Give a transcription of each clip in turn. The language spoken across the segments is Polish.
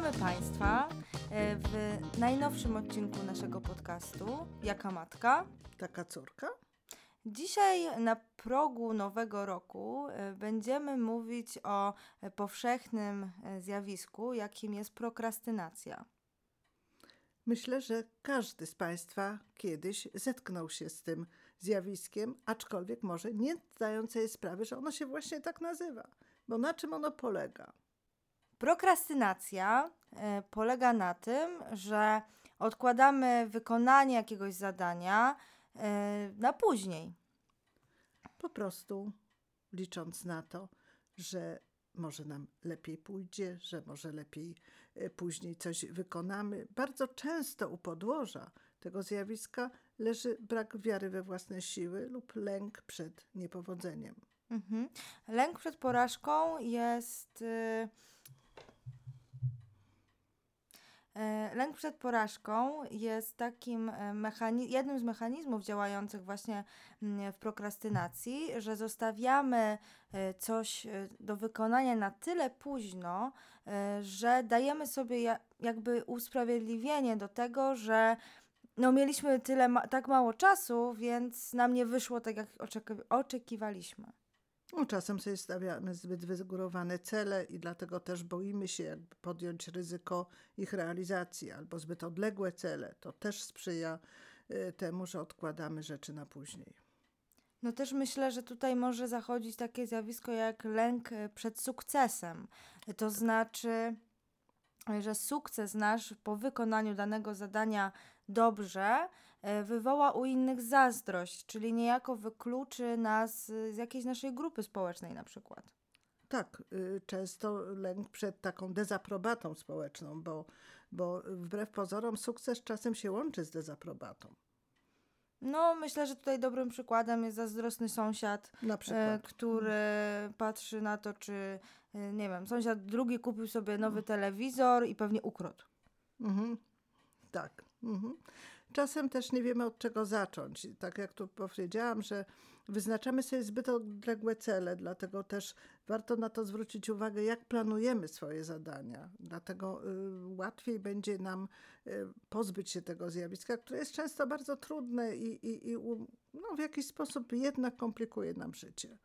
Witamy Państwa e, w najnowszym odcinku naszego podcastu Jaka Matka. Taka córka? Dzisiaj na progu nowego roku e, będziemy mówić o powszechnym e, zjawisku, jakim jest prokrastynacja. Myślę, że każdy z Państwa kiedyś zetknął się z tym zjawiskiem, aczkolwiek może nie zdając sobie sprawy, że ono się właśnie tak nazywa. Bo na czym ono polega? Prokrastynacja e, polega na tym, że odkładamy wykonanie jakiegoś zadania e, na później. Po prostu licząc na to, że może nam lepiej pójdzie, że może lepiej e, później coś wykonamy. Bardzo często u podłoża tego zjawiska leży brak wiary we własne siły lub lęk przed niepowodzeniem. Mhm. Lęk przed porażką jest. Y, e, lęk przed porażką jest takim e, mechani- jednym z mechanizmów działających właśnie mm, w prokrastynacji, że zostawiamy e, coś do wykonania na tyle późno, że dajemy sobie jakby usprawiedliwienie do tego, że no mieliśmy tyle ma- tak mało czasu, więc nam nie wyszło tak, jak oczeki- oczekiwaliśmy. No, czasem sobie stawiamy zbyt wygórowane cele i dlatego też boimy się jakby podjąć ryzyko ich realizacji, albo zbyt odległe cele. To też sprzyja y, temu, że odkładamy rzeczy na później. No też myślę, że tutaj może zachodzić takie zjawisko jak lęk y, przed sukcesem. To znaczy, że sukces nasz po wykonaniu danego zadania dobrze e, wywoła u innych zazdrość, czyli niejako wykluczy nas z jakiejś naszej grupy społecznej na przykład. Tak, y, często lęk przed taką dezaprobatą społeczną, bo, bo wbrew pozorom sukces czasem się łączy z dezaprobatą. No, myślę, że tutaj dobrym przykładem jest zazdrosny sąsiad, e, który patrzy na to, czy, e, nie wiem, sąsiad drugi kupił sobie nowy mhm. telewizor i pewnie ukradł. Mhm. Tak. Mhm. Czasem też nie wiemy od czego zacząć. Tak jak tu powiedziałam, że wyznaczamy sobie zbyt odległe cele, dlatego też warto na to zwrócić uwagę, jak planujemy swoje zadania. Dlatego y, łatwiej będzie nam y, pozbyć się tego zjawiska, które jest często bardzo trudne i, i, i no, w jakiś sposób jednak komplikuje nam życie.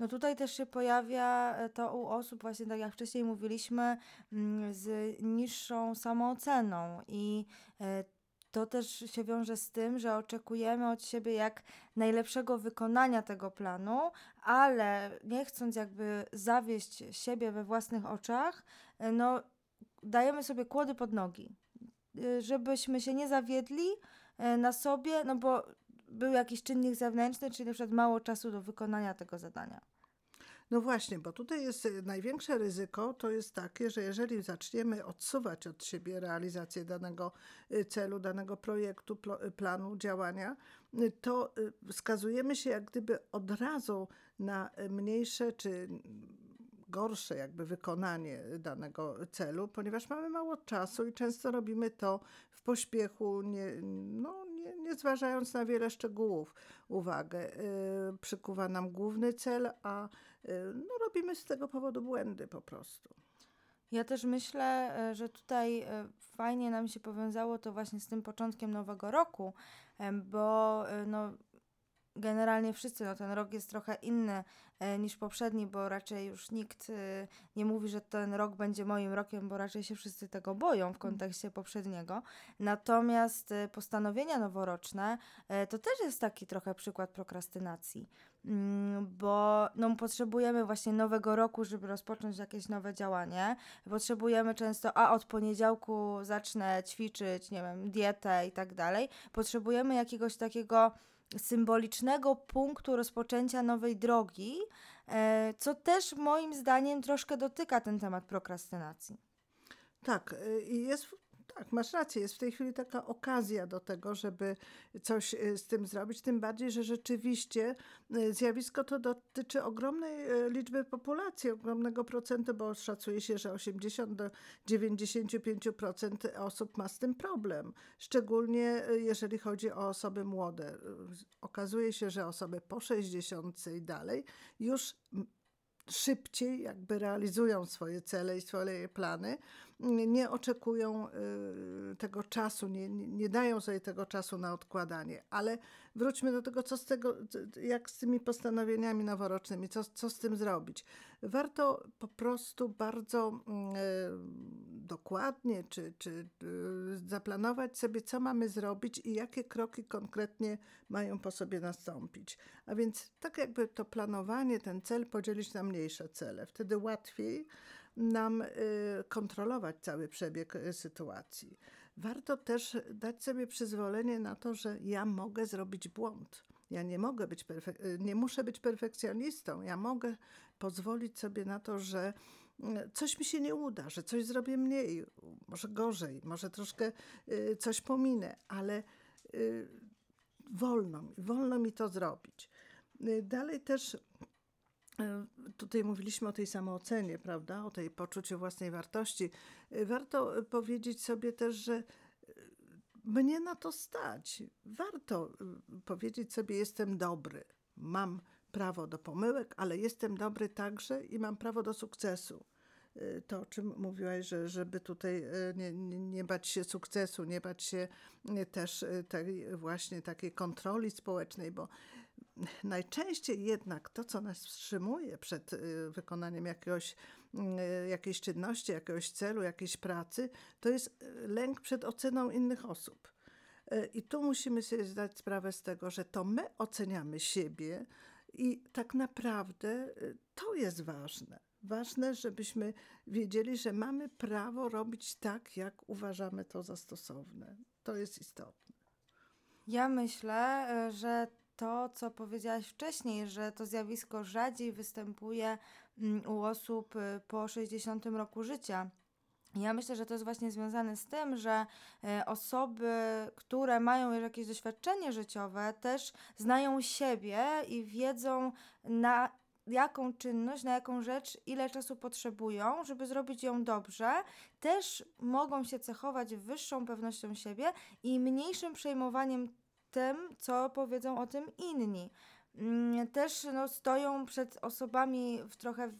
No tutaj też się pojawia e, to u osób, właśnie tak jak wcześniej mówiliśmy, mm, z niższą samooceną i e, to też się wiąże z tym, że oczekujemy od siebie jak najlepszego wykonania tego planu, ale nie chcąc jakby zawieść siebie we własnych oczach, e, no dajemy sobie kłody pod nogi, żebyśmy się nie zawiedli na sobie, no bo był jakiś czynnik zewnętrzny, czyli na przykład mało czasu do wykonania tego zadania. No właśnie, bo tutaj jest y, największe ryzyko, to jest takie, że jeżeli zaczniemy odsuwać od siebie realizację danego y, celu, danego projektu, y, planu działania, to wskazujemy się jak gdyby od razu na mniejsze czy gorsze jakby wykonanie danego celu, ponieważ mamy mało czasu i często robimy to w pośpiechu, nie, no, nie, nie zważając na wiele szczegółów uwagę. Przykuwa nam główny cel, a Y, no, robimy z tego powodu błędy po prostu. Ja też myślę, e, że tutaj e, fajnie nam się powiązało to właśnie z tym początkiem nowego roku, bo e, no, generalnie wszyscy, no ten rok jest trochę inny e, niż poprzedni, bo raczej już nikt e, nie mówi, że ten rok będzie moim rokiem, bo raczej się wszyscy tego boją w mm. kontekście poprzedniego. Natomiast e, postanowienia noworoczne to też jest taki trochę przykład prokrastynacji, mm, bo no, potrzebujemy właśnie nowego roku, żeby rozpocząć jakieś nowe działanie. Potrzebujemy często, a od poniedziałku zacznę ćwiczyć, nie wiem, dietę i tak dalej. Potrzebujemy jakiegoś takiego symbolicznego punktu rozpoczęcia nowej drogi, e, co też moim zdaniem troszkę dotyka ten temat prokrastynacji. Tak, i jest tak, masz rację. Jest w tej chwili taka okazja do tego, żeby coś y, z tym zrobić. Tym bardziej, że rzeczywiście y, zjawisko to dotyczy ogromnej y, liczby populacji, ogromnego procentu, bo szacuje się, że 80 do 95% osób ma z tym problem. Szczególnie jeżeli chodzi o osoby młode. Okazuje się, że osoby po 60 i dalej już szybciej jakby realizują swoje cele i swoje plany nie oczekują y, tego czasu, nie, nie, dają sobie tego czasu na odkładanie. Ale wróćmy do tego, co z tego, jak z tymi postanowieniami noworocznymi, co, co z tym zrobić. Warto po prostu bardzo mm, e, dokładnie czy, czy y, zaplanować sobie, co mamy zrobić i jakie kroki konkretnie mają po sobie nastąpić. A więc tak jakby to planowanie, ten cel podzielić na mniejsze cele. Wtedy łatwiej nam y, kontrolować cały przebieg y, sytuacji. Warto też dać sobie przyzwolenie na to, że ja mogę zrobić błąd. Ja nie mogę być y, nie muszę być perfekcjonistą. Ja mogę pozwolić sobie na to, że coś mi się nie uda, że coś zrobię mniej, może gorzej, może troszkę y, coś pominę, ale y, wolno mi, wolno mi to zrobić. Y, Dalej też Tutaj mówiliśmy o tej samoocenie, prawda? O tej poczuciu własnej wartości. Warto powiedzieć sobie też, że mnie na to stać. Warto powiedzieć sobie, jestem dobry. Mam prawo do pomyłek, ale jestem dobry także i mam prawo do sukcesu. E, To, o czym mówiłaś, że żeby tutaj e, nie, nie, bać się sukcesu, nie bać się e, też tej właśnie takiej kontroli społecznej, bo najczęściej jednak to, co nas wstrzymuje przed y, wykonaniem jakiegoś, y, jakiejś czynności, jakiegoś celu, jakiejś pracy, to jest y, lęk przed oceną innych osób. Y, I tu musimy sobie zdać sprawę z tego, że to my oceniamy siebie i tak naprawdę y, to jest ważne. Ważne, żebyśmy wiedzieli, że mamy prawo robić tak, jak uważamy to za stosowne. To jest istotne. Ja myślę, y, że to, co powiedziałaś wcześniej, że to zjawisko rzadziej występuje mm, u osób y, po 60 roku życia. Ja myślę, że to jest właśnie związane z tym, że e, osoby, które mają już jakieś doświadczenie życiowe, też znają siebie i wiedzą na jaką czynność, na jaką rzecz, ile czasu potrzebują, żeby zrobić ją dobrze, też mogą się cechować wyższą pewnością siebie i mniejszym przejmowaniem tym, co powiedzą o tym inni. Mm, Też no, stoją przed osobami w trochę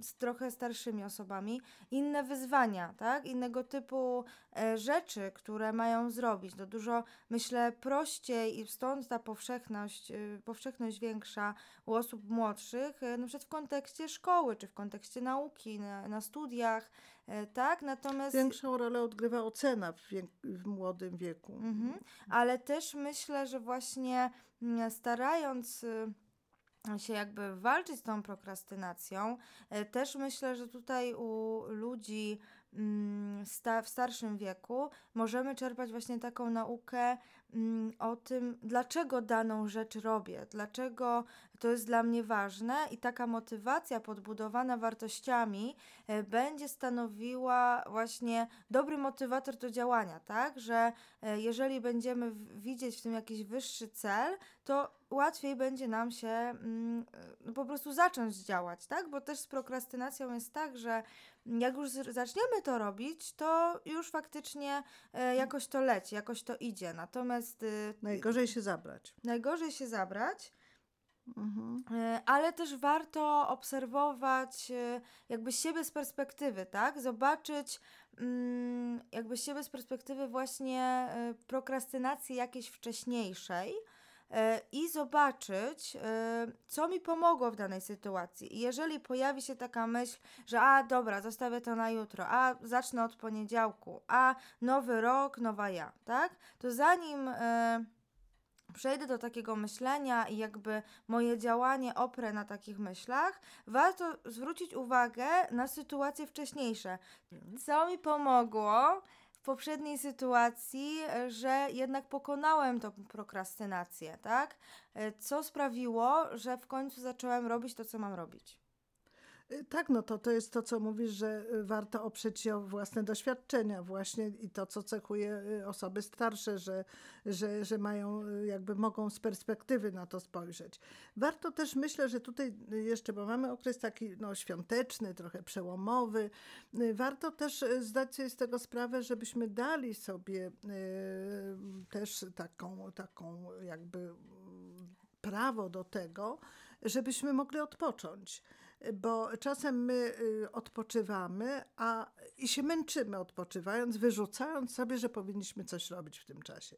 z trochę starszymi osobami inne wyzwania, tak? Innego typu e, rzeczy, które mają zrobić. To dużo, myślę, prościej i stąd ta powszechność, y, powszechność większa u osób młodszych, e, na przykład w kontekście szkoły, czy w kontekście nauki, na, na studiach, e, tak? Natomiast... Większą rolę odgrywa ocena w, wiek, w młodym wieku. Mhm. Ale też myślę, że właśnie mm, starając y, się jakby walczyć z tą prokrastynacją, y, też myślę, że tutaj u ludzi mm, w starszym wieku możemy czerpać właśnie taką naukę mm, o tym, dlaczego daną rzecz robię, dlaczego to jest dla mnie ważne i taka motywacja podbudowana wartościami e, będzie stanowiła właśnie dobry motywator do działania, tak? Że e, jeżeli będziemy widzieć w tym jakiś wyższy cel, to łatwiej będzie nam się mm, e, po prostu zacząć działać, tak? Bo też z prokrastynacją jest tak, że jak już zaczniemy to robić, to już faktycznie e, jakoś to leci, jakoś to idzie. Natomiast y, Najgorzej się zabrać. najgorzej się zabrać, Mhm. E, Ale też warto obserwować e, jakby siebie z perspektywy, tak? Zobaczyć mm, jakby siebie z perspektywy właśnie e, prokrastynacji jakiejś wcześniejszej i zobaczyć, co mi pomogło w danej sytuacji. I jeżeli pojawi się taka myśl, że a dobra, zostawię to na jutro, a zacznę od poniedziałku, a nowy rok, nowa ja, tak? To zanim przejdę do takiego myślenia i jakby moje działanie oprę na takich myślach, warto zwrócić uwagę na sytuacje wcześniejsze. Co mi pomogło w poprzedniej sytuacji, że jednak pokonałem tą prokrastynację, tak? E, Co sprawiło, że w końcu zacząłem robić to, co mam robić. Y, Tak, no to to jest to, co mówisz, że y, warto oprzeć się o własne doświadczenia właśnie i to, co cechuje y, osoby starsze, że, że, że mają, jakby mogą z perspektywy na to spojrzeć. Warto też, myślę, że tutaj jeszcze, bo mamy okres taki no, świąteczny, trochę przełomowy, warto też zdać sobie z tego sprawę, żebyśmy dali sobie też taką, taką jakby prawo do tego, żebyśmy mogli odpocząć bo czasem my y, odpoczywamy, a i się męczymy odpoczywając, wyrzucając sobie, że powinniśmy coś robić w tym czasie.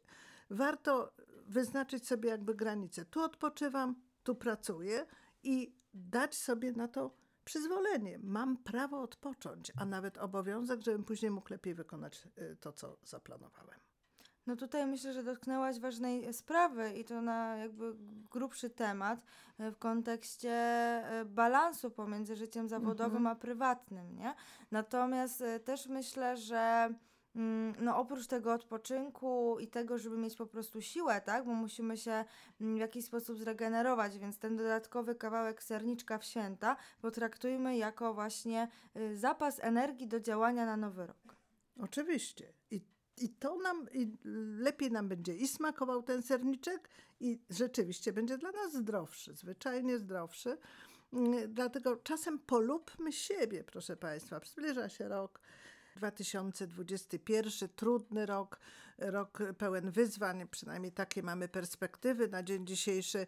Warto wyznaczyć sobie jakby granice. Tu odpoczywam, tu pracuję i dać sobie na to przyzwolenie. Mam prawo odpocząć, a nawet obowiązek, żebym później mógł lepiej wykonać y, to, co zaplanowałem. No tutaj myślę, że dotknęłaś ważnej sprawy i to na jakby grubszy temat e, w kontekście e, balansu pomiędzy życiem zawodowym a prywatnym, nie? Natomiast e, też myślę, że mm, no oprócz tego odpoczynku i tego, żeby mieć po prostu siłę, tak? Bo musimy się mm, w jakiś sposób zregenerować, więc ten dodatkowy kawałek serniczka w święta potraktujmy jako właśnie zapas energii do działania na nowy rok. Oczywiście. I, i to nam, i lepiej nam będzie i smakował ten serniczek, i rzeczywiście będzie dla nas zdrowszy, zwyczajnie zdrowszy. Mm, Dlatego czasem polubmy siebie, proszę Państwa. Zbliża się rok 2021, trudny rok, rok pełen wyzwań, przynajmniej takie mamy perspektywy na dzień dzisiejszy.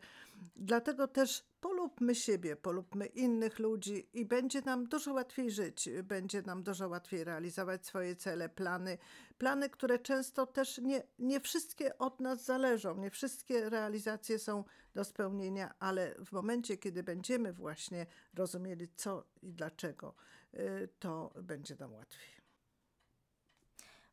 Dlatego też polubmy siebie, polubmy innych ludzi i będzie nam dużo łatwiej żyć, będzie nam dużo łatwiej realizować swoje cele, plany, plany, które często też nie, nie wszystkie od nas zależą, nie wszystkie realizacje są do spełnienia, ale w momencie, kiedy będziemy właśnie rozumieli co i dlaczego, y, to będzie nam łatwiej.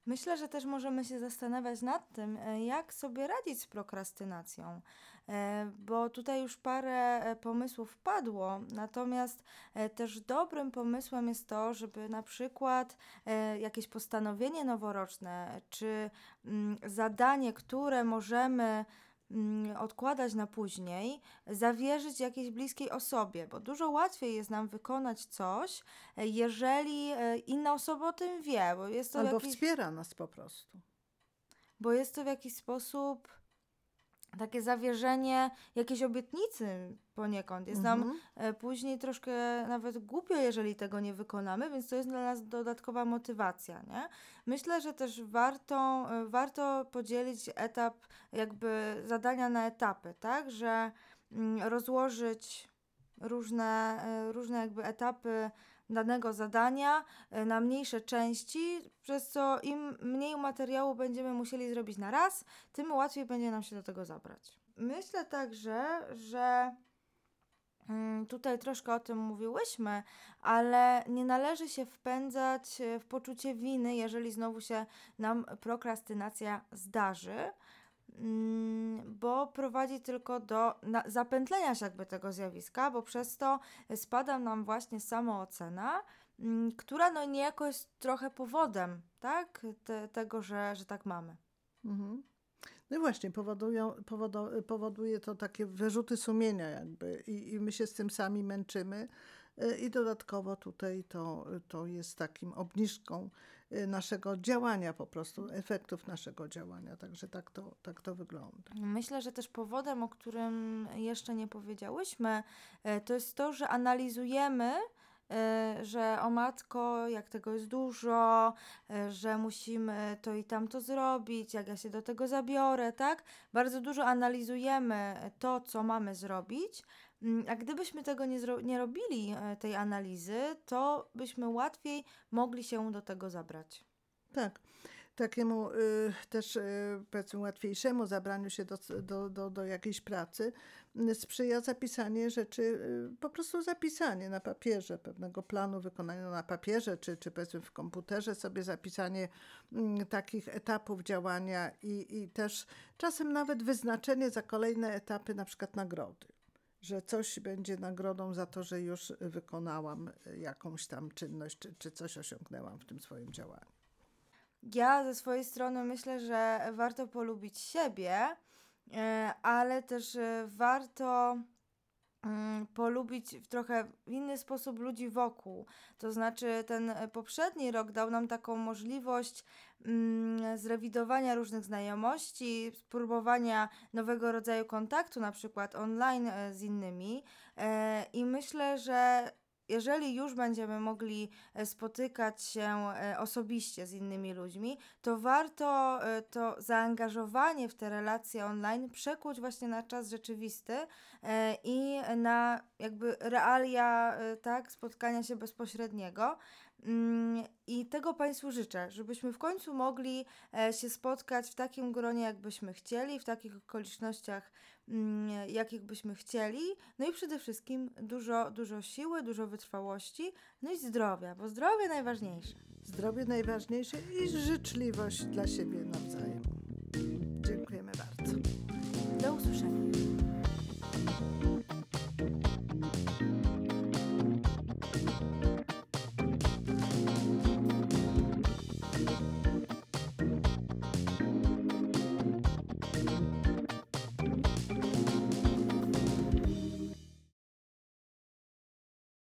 Myślę, że też możemy się zastanawiać nad tym, e, jak sobie radzić z prokrastynacją, e, bo tutaj już parę e, pomysłów padło, natomiast też dobrym pomysłem jest to, żeby na przykład jakieś postanowienie noworoczne czy mm, zadanie, które możemy odkładać na później, zawierzyć jakiejś bliskiej osobie, bo dużo łatwiej jest nam wykonać coś, e, jeżeli e, inna osoba o tym wie, bo jest to Albo jakiś wspiera nas po prostu. bo jest to w jakiś sposób takie zawierzenie jakiejś obietnicy poniekąd. Jest nam Mhm. e, później troszkę nawet głupio, jeżeli tego nie wykonamy, więc to jest dla nas dodatkowa motywacja, nie? Myślę, że też warto, e, warto podzielić etap, jakby zadania na etapy, tak? Że mm, rozłożyć różne, e, różne jakby etapy danego zadania e, na mniejsze części, przez co im mniej materiału będziemy musieli zrobić na raz, tym łatwiej będzie nam się do tego zabrać. Myślę także, że mm, tutaj troszkę o tym mówiłyśmy, ale nie należy się wpędzać e, w poczucie winy, jeżeli znowu się nam prokrastynacja zdarzy. Mm, Bo prowadzi tylko do zapętlenia się jakby tego zjawiska, bo przez to spada nam właśnie samoocena, mm, która no niejako jest trochę powodem, tak? Te, tego, że, że tak mamy. Mhm. No i właśnie, powodują, powodo, powoduje to takie wyrzuty sumienia jakby i, i my się z tym sami męczymy i dodatkowo tutaj to, to jest takim obniżką y, naszego działania po prostu, efektów naszego działania, także tak to, tak to wygląda. Myślę, że też powodem, o którym jeszcze nie powiedziałyśmy, e, to jest to, że analizujemy, e, że o matko, jak tego jest dużo, e, że musimy to i tamto zrobić, jak ja się do tego zabiorę, tak? Bardzo dużo analizujemy to, co mamy zrobić. Mm, A gdybyśmy tego nie, nie robili, e, tej analizy, to byśmy łatwiej mogli się do tego zabrać. Tak. Takiemu y, też y, powiedzmy łatwiejszemu zabraniu się do, do, do, do jakiejś pracy y, sprzyja zapisanie rzeczy, y, po prostu zapisanie na papierze pewnego planu wykonania na papierze, czy, czy powiedzmy w komputerze sobie zapisanie mm, takich etapów działania i, i też czasem nawet wyznaczenie za kolejne etapy na przykład nagrody. Że coś będzie nagrodą za to, że już wykonałam y, jakąś tam czynność, czy, czy coś osiągnęłam w tym swoim działaniu. Ja ze swojej strony myślę, że warto polubić siebie, e, ale też e, warto polubić w trochę inny sposób ludzi wokół. To znaczy, ten e, poprzedni rok dał nam taką możliwość mm, zrewidowania różnych znajomości, spróbowania nowego rodzaju kontaktu, na przykład online e, z innymi. E, I myślę, że jeżeli już będziemy mogli e, spotykać się e, osobiście z innymi ludźmi, to warto e, to zaangażowanie w te relacje online przekuć właśnie na czas rzeczywisty i na jakby realia, tak, spotkania się bezpośredniego. Mm, I tego Państwu życzę, żebyśmy w końcu mogli się spotkać w takim gronie, jakbyśmy chcieli, w takich okolicznościach, Mm, jakich byśmy chcieli. No i przede wszystkim dużo, dużo siły, dużo wytrwałości, no i zdrowia, bo zdrowie najważniejsze. Zdrowie najważniejsze i życzliwość dla siebie nawzajem. Dziękujemy bardzo. Do usłyszenia.